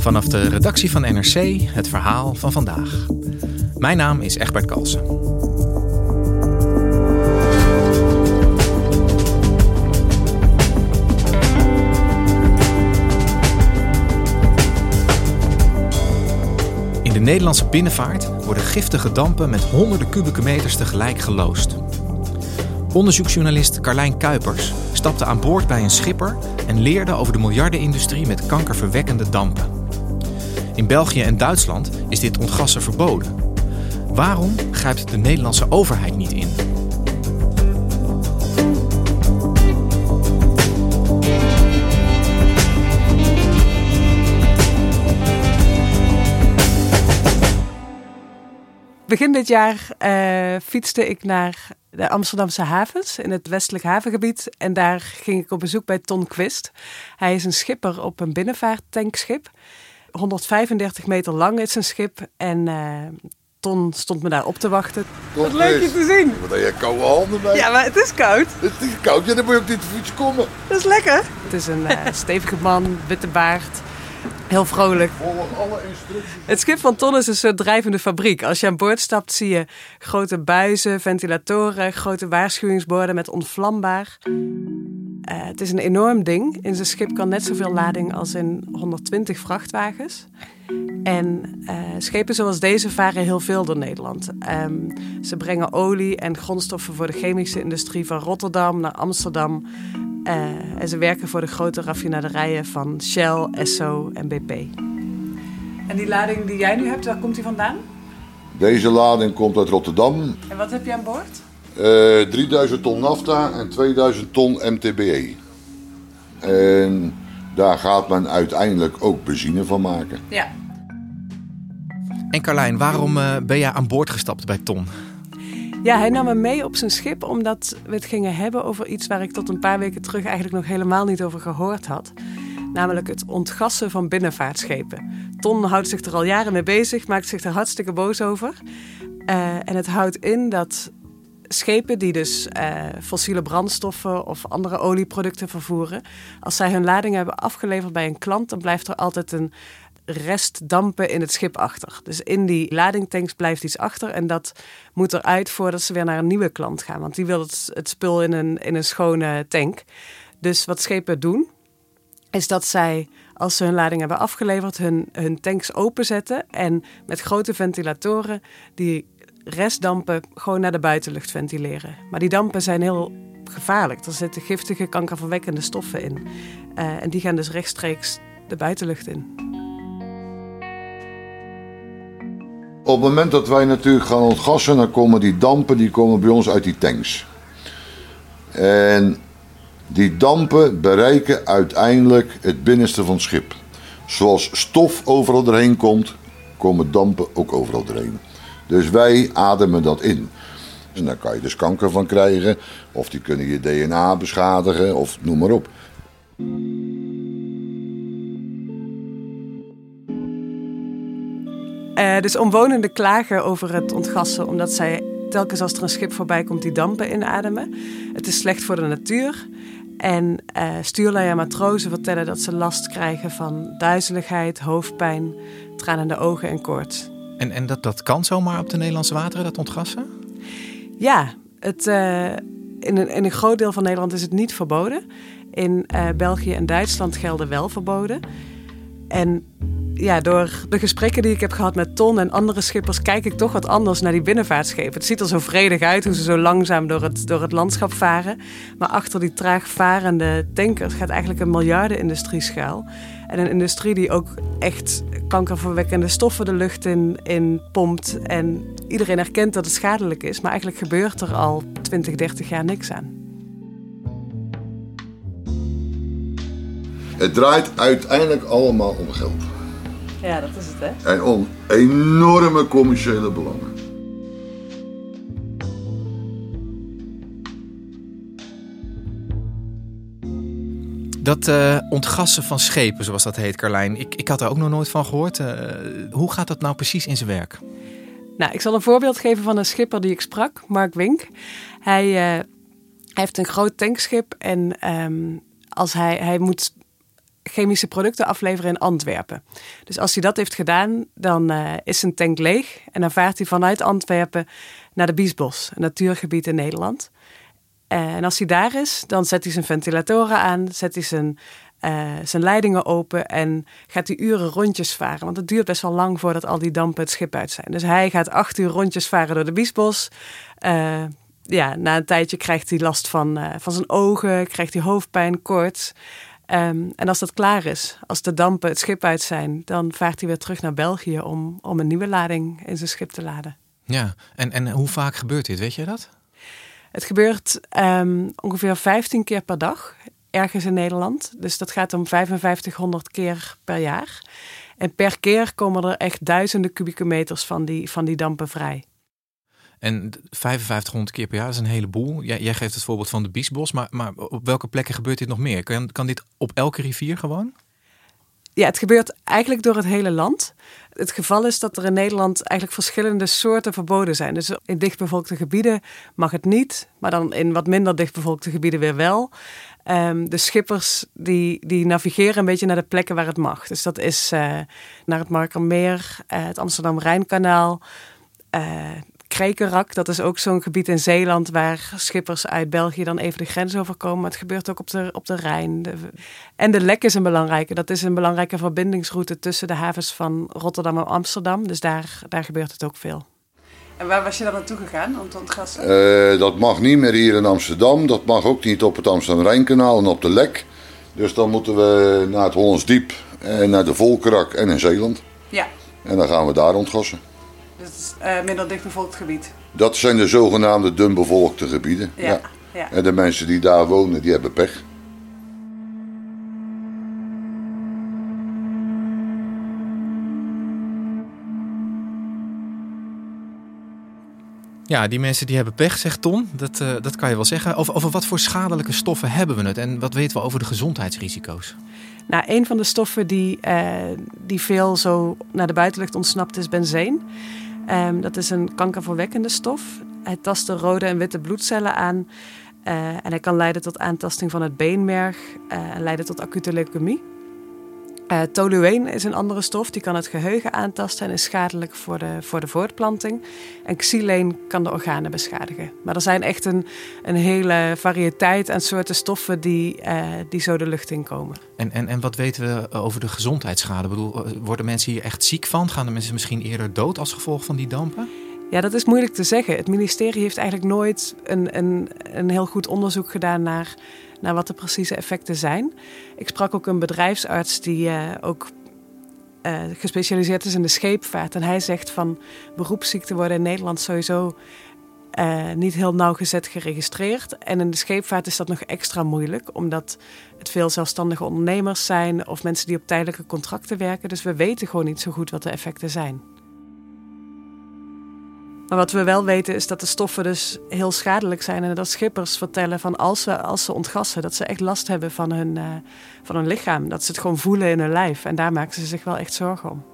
Vanaf de redactie van NRC het verhaal van vandaag. Mijn naam is Egbert Kalsen. In de Nederlandse binnenvaart worden giftige dampen met honderden kubieke meters tegelijk geloosd. Onderzoeksjournalist Carlijn Kuipers stapte aan boord bij een schipper en leerde over de miljardenindustrie met kankerverwekkende dampen. In België en Duitsland is dit ontgassen verboden. Waarom grijpt de Nederlandse overheid niet in? Begin dit jaar uh, fietste ik naar de Amsterdamse havens in het westelijk havengebied. En daar ging ik op bezoek bij Ton Quist. Hij is een schipper op een binnenvaarttankschip. 135 meter lang is zijn schip. En uh, Ton stond me daar op te wachten. Wat leuk je te zien. Wat heb je koude handen bij? Ja, maar het is koud. Het is koud, ja, dan moet je op dit fiets komen. Dat is lekker. Het is een uh, stevige man, witte baard. Heel vrolijk. alle instructies. Het schip van Ton is een soort drijvende fabriek. Als je aan boord stapt zie je grote buizen, ventilatoren, grote waarschuwingsborden met ontvlambaar. Uh, het is een enorm ding. In zijn schip kan net zoveel lading als in 120 vrachtwagens. En uh, schepen zoals deze varen heel veel door Nederland. Um, ze brengen olie en grondstoffen voor de chemische industrie van Rotterdam naar Amsterdam. Uh, en ze werken voor de grote raffinaderijen van Shell, Esso en BP. En die lading die jij nu hebt, waar komt die vandaan? Deze lading komt uit Rotterdam. En wat heb je aan boord? Uh, 3000 ton nafta en 2000 ton MTBE. En daar gaat men uiteindelijk ook benzine van maken. Ja. En Carlijn, waarom uh, ben jij aan boord gestapt bij Ton? Ja, hij nam me mee op zijn schip omdat we het gingen hebben over iets waar ik tot een paar weken terug eigenlijk nog helemaal niet over gehoord had. Namelijk het ontgassen van binnenvaartschepen. Ton houdt zich er al jaren mee bezig, maakt zich er hartstikke boos over. Uh, en het houdt in dat schepen die dus uh, fossiele brandstoffen of andere olieproducten vervoeren, als zij hun lading hebben afgeleverd bij een klant, dan blijft er altijd een rest dampen in het schip achter. Dus in die ladingtanks blijft iets achter en dat moet eruit voordat ze weer naar een nieuwe klant gaan. Want die wil het, het spul in een, in een schone tank. Dus wat schepen doen, is dat zij, als ze hun lading hebben afgeleverd, hun, hun tanks openzetten en met grote ventilatoren die restdampen gewoon naar de buitenlucht ventileren. Maar die dampen zijn heel gevaarlijk. Er zitten giftige, kankerverwekkende stoffen in. Uh, en die gaan dus rechtstreeks de buitenlucht in. Op het moment dat wij natuurlijk gaan ontgassen, dan komen die dampen die komen bij ons uit die tanks. En die dampen bereiken uiteindelijk het binnenste van het schip. Zoals stof overal doorheen komt, komen dampen ook overal doorheen. Dus wij ademen dat in. En daar kan je dus kanker van krijgen, of die kunnen je DNA beschadigen, of noem maar op. Uh, dus omwonenden klagen over het ontgassen omdat zij telkens als er een schip voorbij komt die dampen inademen. Het is slecht voor de natuur. En uh, stuurlui en matrozen vertellen dat ze last krijgen van duizeligheid, hoofdpijn, tranende ogen en koorts. En, en dat, dat kan zomaar op de Nederlandse wateren, dat ontgassen? Ja, het, uh, in een, in een groot deel van Nederland is het niet verboden. In uh, België en Duitsland gelden wel verboden. En ja, door de gesprekken die ik heb gehad met Ton en andere schippers, kijk ik toch wat anders naar die binnenvaartschepen. Het ziet er zo vredig uit hoe ze zo langzaam door het, door het landschap varen. Maar achter die traag varende tankers gaat eigenlijk een miljardenindustrie schuil. En een industrie die ook echt kankerverwekkende stoffen de lucht in, in pompt. En iedereen erkent dat het schadelijk is, maar eigenlijk gebeurt er al 20, 30 jaar niks aan. Het draait uiteindelijk allemaal om geld. Ja, dat is het, hè? En om enorme commerciële belangen. Dat uh, ontgassen van schepen, zoals dat heet, Carlijn. Ik, ik had daar ook nog nooit van gehoord. Uh, hoe gaat dat nou precies in zijn werk? Nou, ik zal een voorbeeld geven van een schipper die ik sprak, Mark Wink. Hij, uh, hij heeft een groot tankschip en um, als hij, hij moet chemische producten afleveren in Antwerpen. Dus als hij dat heeft gedaan, dan uh, is zijn tank leeg. En dan vaart hij vanuit Antwerpen naar de Biesbos, een natuurgebied in Nederland. Uh, en als hij daar is, dan zet hij zijn ventilatoren aan, zet hij zijn, uh, zijn leidingen open en gaat hij uren rondjes varen. Want het duurt best wel lang voordat al die dampen het schip uit zijn. Dus hij gaat acht uur rondjes varen door de Biesbos. ja, na een tijdje krijgt hij last van, van zijn ogen, krijgt hij hoofdpijn, koorts. Um, en als dat klaar is, als de dampen het schip uit zijn, dan vaart hij weer terug naar België om, om een nieuwe lading in zijn schip te laden. Ja, en, en hoe vaak gebeurt dit? Weet je dat? Het gebeurt um, ongeveer 15 keer per dag ergens in Nederland. Dus dat gaat om 5500 keer per jaar. En per keer komen er echt duizenden kubieke meters van die, van die dampen vrij. En 5500 keer per jaar is een heleboel. Jij, jij geeft het voorbeeld van de Biesbos, maar, maar op welke plekken gebeurt dit nog meer? Kan, kan dit op elke rivier gewoon? Ja, het gebeurt eigenlijk door het hele land. Het geval is dat er in Nederland eigenlijk verschillende soorten verboden zijn. Dus in dichtbevolkte gebieden mag het niet, maar dan in wat minder dichtbevolkte gebieden weer wel. Um, de schippers die, die navigeren een beetje naar de plekken waar het mag. Dus dat is uh, naar het Markermeer, uh, het Amsterdam-Rijnkanaal, uh, Krekerak, dat is ook zo'n gebied in Zeeland waar schippers uit België dan even de grens overkomen. Maar het gebeurt ook op de, op de Rijn. en de Lek is een belangrijke. Dat is een belangrijke verbindingsroute tussen de havens van Rotterdam en Amsterdam. Dus daar, daar gebeurt het ook veel. En waar was je dan naartoe gegaan om te ontgassen? Uh, dat mag niet meer hier in Amsterdam. Dat mag ook niet op het Amsterdam-Rijnkanaal en op de Lek. Dus dan moeten we naar het Hollands Diep, en naar de Volkerak en in Zeeland. Ja. En dan gaan we daar ontgassen. Dus uh, minder dichtbevolkt gebied. Dat zijn de zogenaamde dunbevolkte gebieden. Ja, ja. ja. En de mensen die daar wonen, die hebben pech. Ja, die mensen die hebben pech, zegt Tom. Dat, uh, dat kan je wel zeggen. Over, over wat voor schadelijke stoffen hebben we het? En wat weten we over de gezondheidsrisico's? Nou, een van de stoffen die, uh, die veel zo naar de buitenlucht ontsnapt is benzeen. Um, dat is een kankerverwekkende stof. Hij tast de rode en witte bloedcellen aan. Uh, en hij kan leiden tot aantasting van het beenmerg uh, en leiden tot acute leukemie. Uh, tolueen is een andere stof, die kan het geheugen aantasten en is schadelijk voor de, voor de voortplanting. En xyleen kan de organen beschadigen. Maar er zijn echt een, een hele variëteit aan soorten stoffen die, uh, die zo de lucht in komen. En, en, en wat weten we over de gezondheidsschade? Ik bedoel, worden mensen hier echt ziek van? Gaan de mensen misschien eerder dood als gevolg van die dampen? Ja, dat is moeilijk te zeggen. Het ministerie heeft eigenlijk nooit een, een, een heel goed onderzoek gedaan naar naar wat de precieze effecten zijn. Ik sprak ook een bedrijfsarts die uh, ook uh, gespecialiseerd is in de scheepvaart. En hij zegt van beroepsziekten worden in Nederland sowieso uh, niet heel nauwgezet geregistreerd. En in de scheepvaart is dat nog extra moeilijk, omdat het veel zelfstandige ondernemers zijn of mensen die op tijdelijke contracten werken. Dus we weten gewoon niet zo goed wat de effecten zijn. Maar wat we wel weten is dat de stoffen dus heel schadelijk zijn. En dat schippers vertellen van als ze, als ze ontgassen, dat ze echt last hebben van hun, uh, van hun lichaam. Dat ze het gewoon voelen in hun lijf. En daar maken ze zich wel echt zorgen om.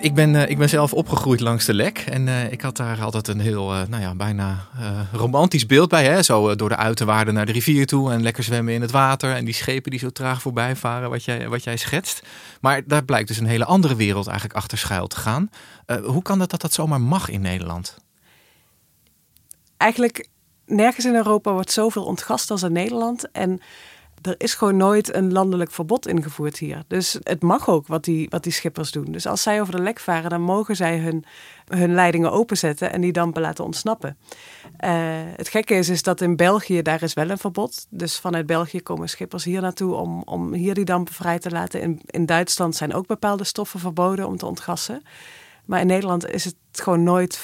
Ik ben, uh, ik ben zelf opgegroeid langs de Lek. En uh, ik had daar altijd een heel, uh, nou ja, bijna romantisch beeld bij. Hè? Zo door de uiterwaarden naar de rivier toe en lekker zwemmen in het water. En die schepen die zo traag voorbij varen, wat jij, wat jij schetst. Maar daar blijkt dus een hele andere wereld eigenlijk achter schuil te gaan. hoe kan dat dat dat zomaar mag in Nederland? Eigenlijk nergens in Europa wordt zoveel ontgast als in Nederland. En er is gewoon nooit een landelijk verbod ingevoerd hier. Dus het mag ook wat die, wat die schippers doen. Dus als zij over de lek varen, dan mogen zij hun, hun leidingen openzetten en die dampen laten ontsnappen. Uh, het gekke is, is dat in België daar is wel een verbod. Dus vanuit België komen schippers hier naartoe om, om hier die dampen vrij te laten. In, in Duitsland zijn ook bepaalde stoffen verboden om te ontgassen. Maar in Nederland is het gewoon nooit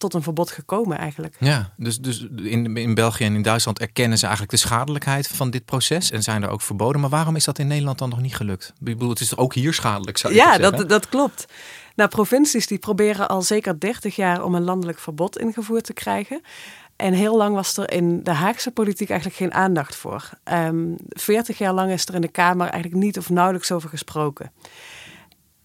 tot een verbod gekomen eigenlijk. Ja, dus, dus in, in België en in Duitsland erkennen ze eigenlijk de schadelijkheid van dit proces en zijn er ook verboden. Maar waarom is dat in Nederland dan nog niet gelukt? Ik bedoel, het is ook hier schadelijk, zou je ja, zeggen? Ja, dat, dat klopt. Nou, provincies die proberen al zeker 30 jaar om een landelijk verbod ingevoerd te krijgen. En heel lang was er in de Haagse politiek eigenlijk geen aandacht voor. Um, ehm, 40 jaar lang is er in de Kamer eigenlijk niet of nauwelijks over gesproken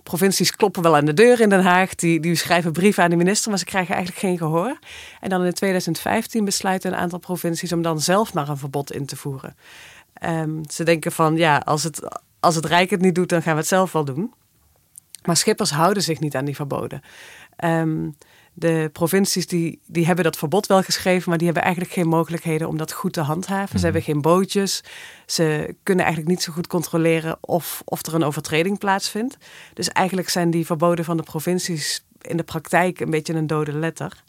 provincies kloppen wel aan de deur in Den Haag. Die, die schrijven brieven aan de minister, maar ze krijgen eigenlijk geen gehoor. En dan in 2015 besluiten een aantal provincies om dan zelf maar een verbod in te voeren. Um, ze denken van ja, als het, als het Rijk het niet doet, dan gaan we het zelf wel doen. Maar schippers houden zich niet aan die verboden. Um, de provincies die, die hebben dat verbod wel geschreven, maar die hebben eigenlijk geen mogelijkheden om dat goed te handhaven. Ze Mhm. hebben geen bootjes. Ze kunnen eigenlijk niet zo goed controleren of, of er een overtreding plaatsvindt. Dus eigenlijk zijn die verboden van de provincies in de praktijk een beetje een dode letter.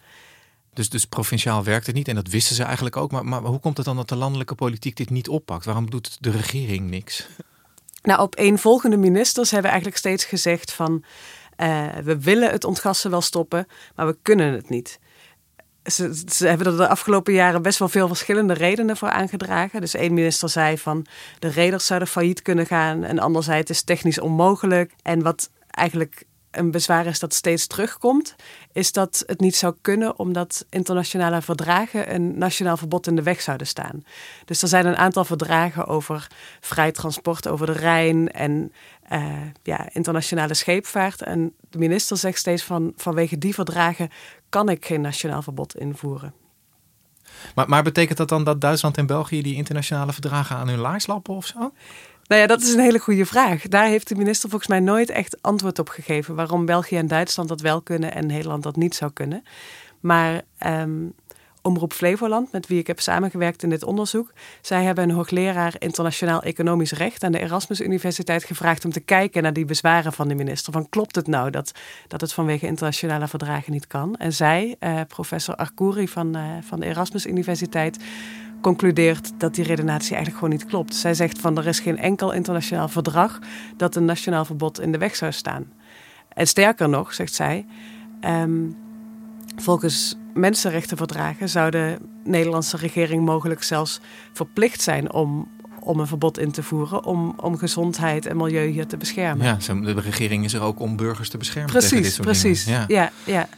Dus, dus provinciaal werkt het niet en dat wisten ze eigenlijk ook. Maar, maar hoe komt het dan dat de landelijke politiek dit niet oppakt? Waarom doet de regering niks? Nou, op een volgende ministers hebben eigenlijk steeds gezegd van... Uh, we willen het ontgassen wel stoppen, maar we kunnen het niet. Ze, hebben er de afgelopen jaren best wel veel verschillende redenen voor aangedragen. Dus één minister zei van de reders zouden failliet kunnen gaan. En ander zei het is technisch onmogelijk. En wat eigenlijk een bezwaar is dat steeds terugkomt, is dat het niet zou kunnen omdat internationale verdragen een nationaal verbod in de weg zouden staan. Dus er zijn een aantal verdragen over vrij transport over de Rijn en uh, ja, internationale scheepvaart. En de minister zegt steeds van vanwege die verdragen kan ik geen nationaal verbod invoeren. Maar, maar betekent dat dan dat Duitsland en België die internationale verdragen aan hun laars lappen of zo? Nou ja, dat is een hele goede vraag. Daar heeft de minister volgens mij nooit echt antwoord op gegeven. Waarom België en Duitsland dat wel kunnen en Nederland dat niet zou kunnen. Maar um, Omroep Flevoland, met wie ik heb samengewerkt in dit onderzoek, zij hebben een hoogleraar internationaal economisch recht aan de Erasmus Universiteit gevraagd om te kijken naar die bezwaren van de minister. Van klopt het nou dat, dat het vanwege internationale verdragen niet kan? En zij, uh, professor Arkouri van, uh, van de Erasmus Universiteit, concludeert dat die redenatie eigenlijk gewoon niet klopt. Zij zegt van er is geen enkel internationaal verdrag dat een nationaal verbod in de weg zou staan. En sterker nog, zegt zij, um, volgens mensenrechtenverdragen zou de Nederlandse regering mogelijk zelfs verplicht zijn om, om een verbod in te voeren om, om gezondheid en milieu hier te beschermen. Ja, de regering is er ook om burgers te beschermen. Precies, tegen dit soort precies. Dingen. Ja. ja, ja.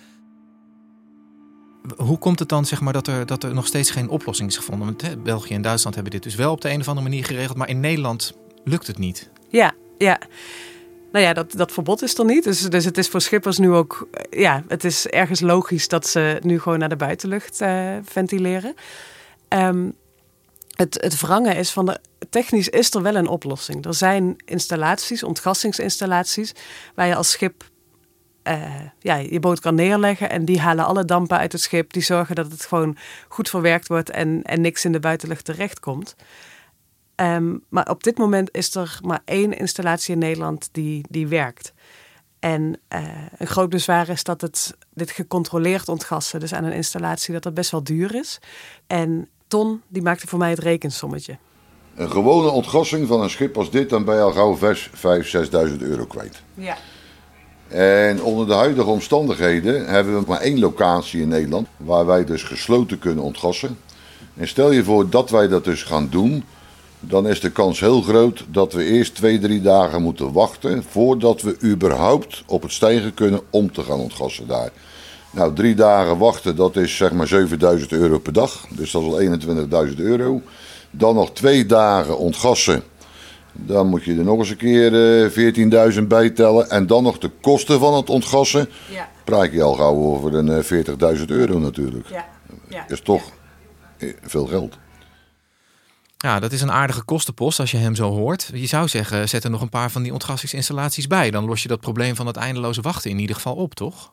Hoe komt het dan zeg maar, dat, er, dat er nog steeds geen oplossing is gevonden? Want hè, België en Duitsland hebben dit dus wel op de een of andere manier geregeld, maar in Nederland lukt het niet. Ja, ja. Nou ja, dat, dat verbod is er niet. Dus, dus het is voor schippers nu ook... Ja, het is ergens logisch dat ze nu gewoon naar de buitenlucht uh, ventileren. Um, het, het wrangen is van de... Technisch is er wel een oplossing. Er zijn installaties, ontgassingsinstallaties... waar je als schip uh, ja, je boot kan neerleggen... en die halen alle dampen uit het schip. Die zorgen dat het gewoon goed verwerkt wordt... en, en niks in de buitenlucht terechtkomt. Um, maar op dit moment is er maar één installatie in Nederland die, die werkt. En uh, een groot bezwaar is dat het dit gecontroleerd ontgassen, dus aan een installatie, dat dat best wel duur is. En Ton, die maakte voor mij het rekensommetje. Een gewone ontgassing van een schip als dit, dan ben je al gauw 5.000, 6.000 euro kwijt. Ja. En onder de huidige omstandigheden hebben we maar één locatie in Nederland waar wij dus gesloten kunnen ontgassen. En stel je voor dat wij dat dus gaan doen, dan is de kans heel groot dat we eerst twee, drie dagen moeten wachten voordat we überhaupt op het stijgen kunnen om te gaan ontgassen daar. Nou, drie dagen wachten, dat is zeg maar 7000 euro per dag. Dus dat is al 21.000 euro. Dan nog twee dagen ontgassen. Dan moet je er nog eens een keer 14.000 bij tellen. En dan nog de kosten van het ontgassen. Ja, Praat je al gauw over een eh, 40.000 euro natuurlijk. ja, ja. Is toch eh, veel geld. Ja, dat is een aardige kostenpost als je hem zo hoort. Je zou zeggen, zet er nog een paar van die ontgassingsinstallaties bij. Dan los je dat probleem van het eindeloze wachten in ieder geval op, toch?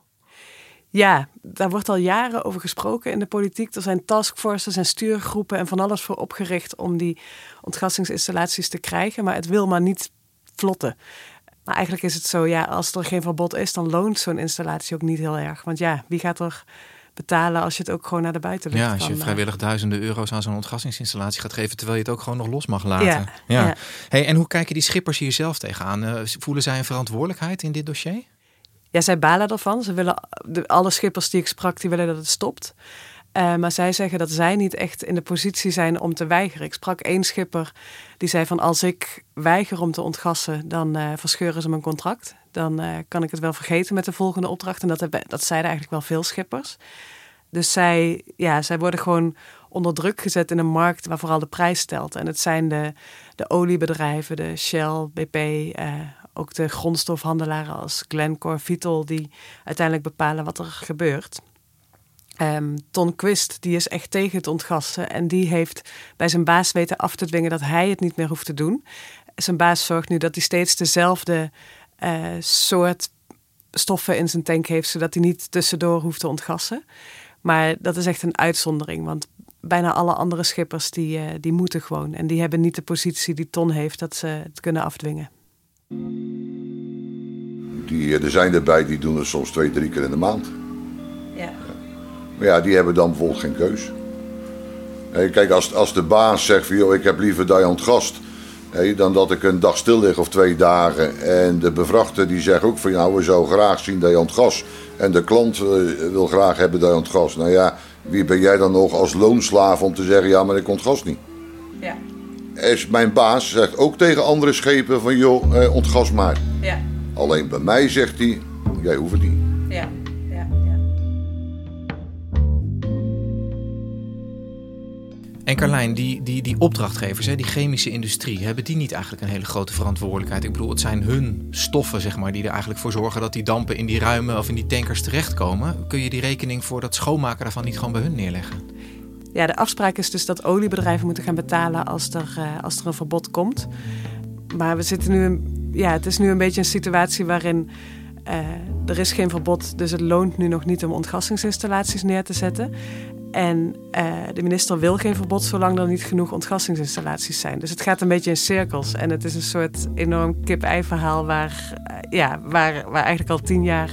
Ja, daar wordt al jaren over gesproken in de politiek. Er zijn taskforces en stuurgroepen en van alles voor opgericht om die ontgassingsinstallaties te krijgen. Maar het wil maar niet vlotten. Maar eigenlijk is het zo, ja, als er geen verbod is, dan loont zo'n installatie ook niet heel erg. Want ja, wie gaat er betalen als je het ook gewoon naar de buitenlucht Ja, als je kan, eh, vrijwillig duizenden euro's aan zo'n ontgassingsinstallatie gaat geven, terwijl je het ook gewoon nog los mag laten. Ja, ja. Hey, en hoe kijken die schippers hier zelf tegenaan? Eh, voelen zij een verantwoordelijkheid in dit dossier? Ja, zij balen ervan. Ze willen, alle schippers die ik sprak, die willen dat het stopt. Eh, maar zij zeggen dat zij niet echt in de positie zijn om te weigeren. Ik sprak één schipper die zei van als ik weiger om te ontgassen, dan eh, verscheuren ze mijn contract. Dan eh, kan ik het wel vergeten met de volgende opdracht. En dat, hebben, dat zeiden eigenlijk wel veel schippers. Dus zij, ja, zij worden gewoon onder druk gezet in een markt waar vooral de prijs stelt. En het zijn de, de oliebedrijven, de Shell, BP, ook de grondstofhandelaren als Glencore, Vitol, die uiteindelijk bepalen wat er gebeurt. Ehm, Ton Quist, die is echt tegen het ontgassen. En die heeft bij zijn baas weten af te dwingen dat hij het niet meer hoeft te doen. Zijn baas zorgt nu dat hij steeds dezelfde eh, soort stoffen in zijn tank heeft, zodat hij niet tussendoor hoeft te ontgassen. Maar dat is echt een uitzondering, want bijna alle andere schippers die, eh, die moeten gewoon. En die hebben niet de positie die Ton heeft dat ze het kunnen afdwingen. Die, eh, er zijn erbij die doen het soms twee, drie keer in de maand. Ja. Maar ja, die hebben dan bijvoorbeeld geen keus. Hé, kijk, als, als de baas zegt van, joh, ik heb liever dat je ontgast... hé, dan dat ik een dag stil lig of twee dagen. En de bevrachter die zegt ook van, nou, we zouden graag zien dat je ontgast. En de klant eh, wil graag hebben dat je ontgast. Nou ja, wie ben jij dan nog als loonslaaf om te zeggen, ja, maar ik ontgast niet. Ja. Is mijn baas zegt ook tegen andere schepen van, joh, eh, ontgas maar. Ja. Alleen bij mij zegt hij, jij hoeft het niet. Ja. Ja. ja. En Carlijn, die, die, die opdrachtgevers, hè, die chemische industrie, hebben die niet eigenlijk een hele grote verantwoordelijkheid? Ik bedoel, het zijn hun stoffen, zeg maar, die er eigenlijk voor zorgen dat die dampen in die ruimen of in die tankers terechtkomen. Kun je die rekening voor dat schoonmaken daarvan niet gewoon bij hun neerleggen? Ja, de afspraak is dus dat oliebedrijven moeten gaan betalen als er, eh, als er een verbod komt. Maar we zitten nu, een- ja, het is nu een beetje een situatie waarin eh, er is geen verbod, dus het loont nu nog niet om ontgassingsinstallaties neer te zetten. En eh, de minister wil geen verbod zolang er niet genoeg ontgassingsinstallaties zijn. Dus het gaat een beetje in cirkels. En het is een soort enorm kip-ei verhaal waar, ja, waar, waar eigenlijk al tien jaar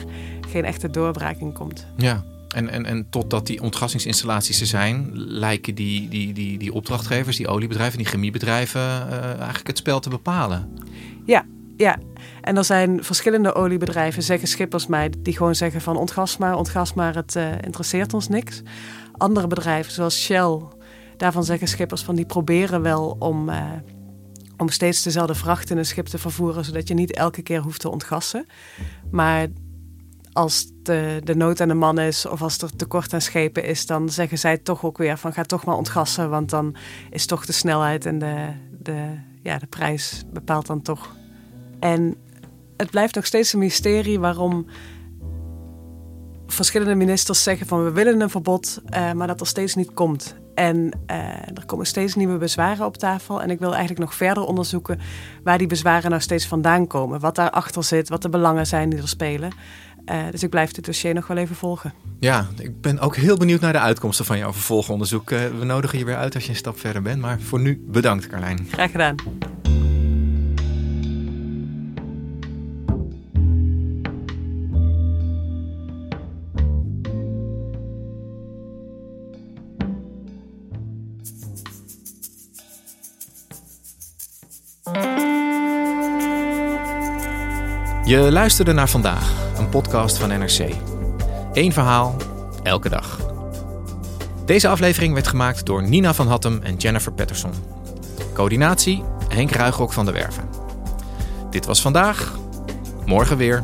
geen echte doorbraak in komt. Ja. En, en, en totdat die ontgassingsinstallaties er zijn, lijken die, die, die, die opdrachtgevers, die oliebedrijven, die chemiebedrijven eh, eigenlijk het spel te bepalen. Ja, ja. En er zijn verschillende oliebedrijven, zeggen schippers mij, die gewoon zeggen van ontgas maar, ontgas maar, het eh, interesseert ons niks. Andere bedrijven, zoals Shell, daarvan zeggen schippers van die proberen wel om, eh, om steeds dezelfde vracht in een schip te vervoeren, zodat je niet elke keer hoeft te ontgassen. Maar als de, de nood aan de man is of als er tekort aan schepen is, dan zeggen zij toch ook weer van ga toch maar ontgassen, want dan is toch de snelheid en de, de, ja, de prijs bepaalt dan toch. En het blijft nog steeds een mysterie waarom verschillende ministers zeggen van we willen een verbod, eh, maar dat er steeds niet komt. En eh, er komen steeds nieuwe bezwaren op tafel. En ik wil eigenlijk nog verder onderzoeken waar die bezwaren nou steeds vandaan komen. Wat daarachter zit, wat de belangen zijn die er spelen. Eh, dus ik blijf dit dossier nog wel even volgen. Ja, ik ben ook heel benieuwd naar de uitkomsten van jouw vervolgonderzoek. Eh, we nodigen je weer uit als je een stap verder bent. Maar voor nu bedankt, Carlijn. Graag gedaan. Je luisterde naar vandaag, een podcast van NRC. Eén verhaal, elke dag. Deze aflevering werd gemaakt door Nina van Hattem en Jennifer Patterson. Coördinatie Henk Ruigrok van der Werven. Dit was vandaag, morgen weer.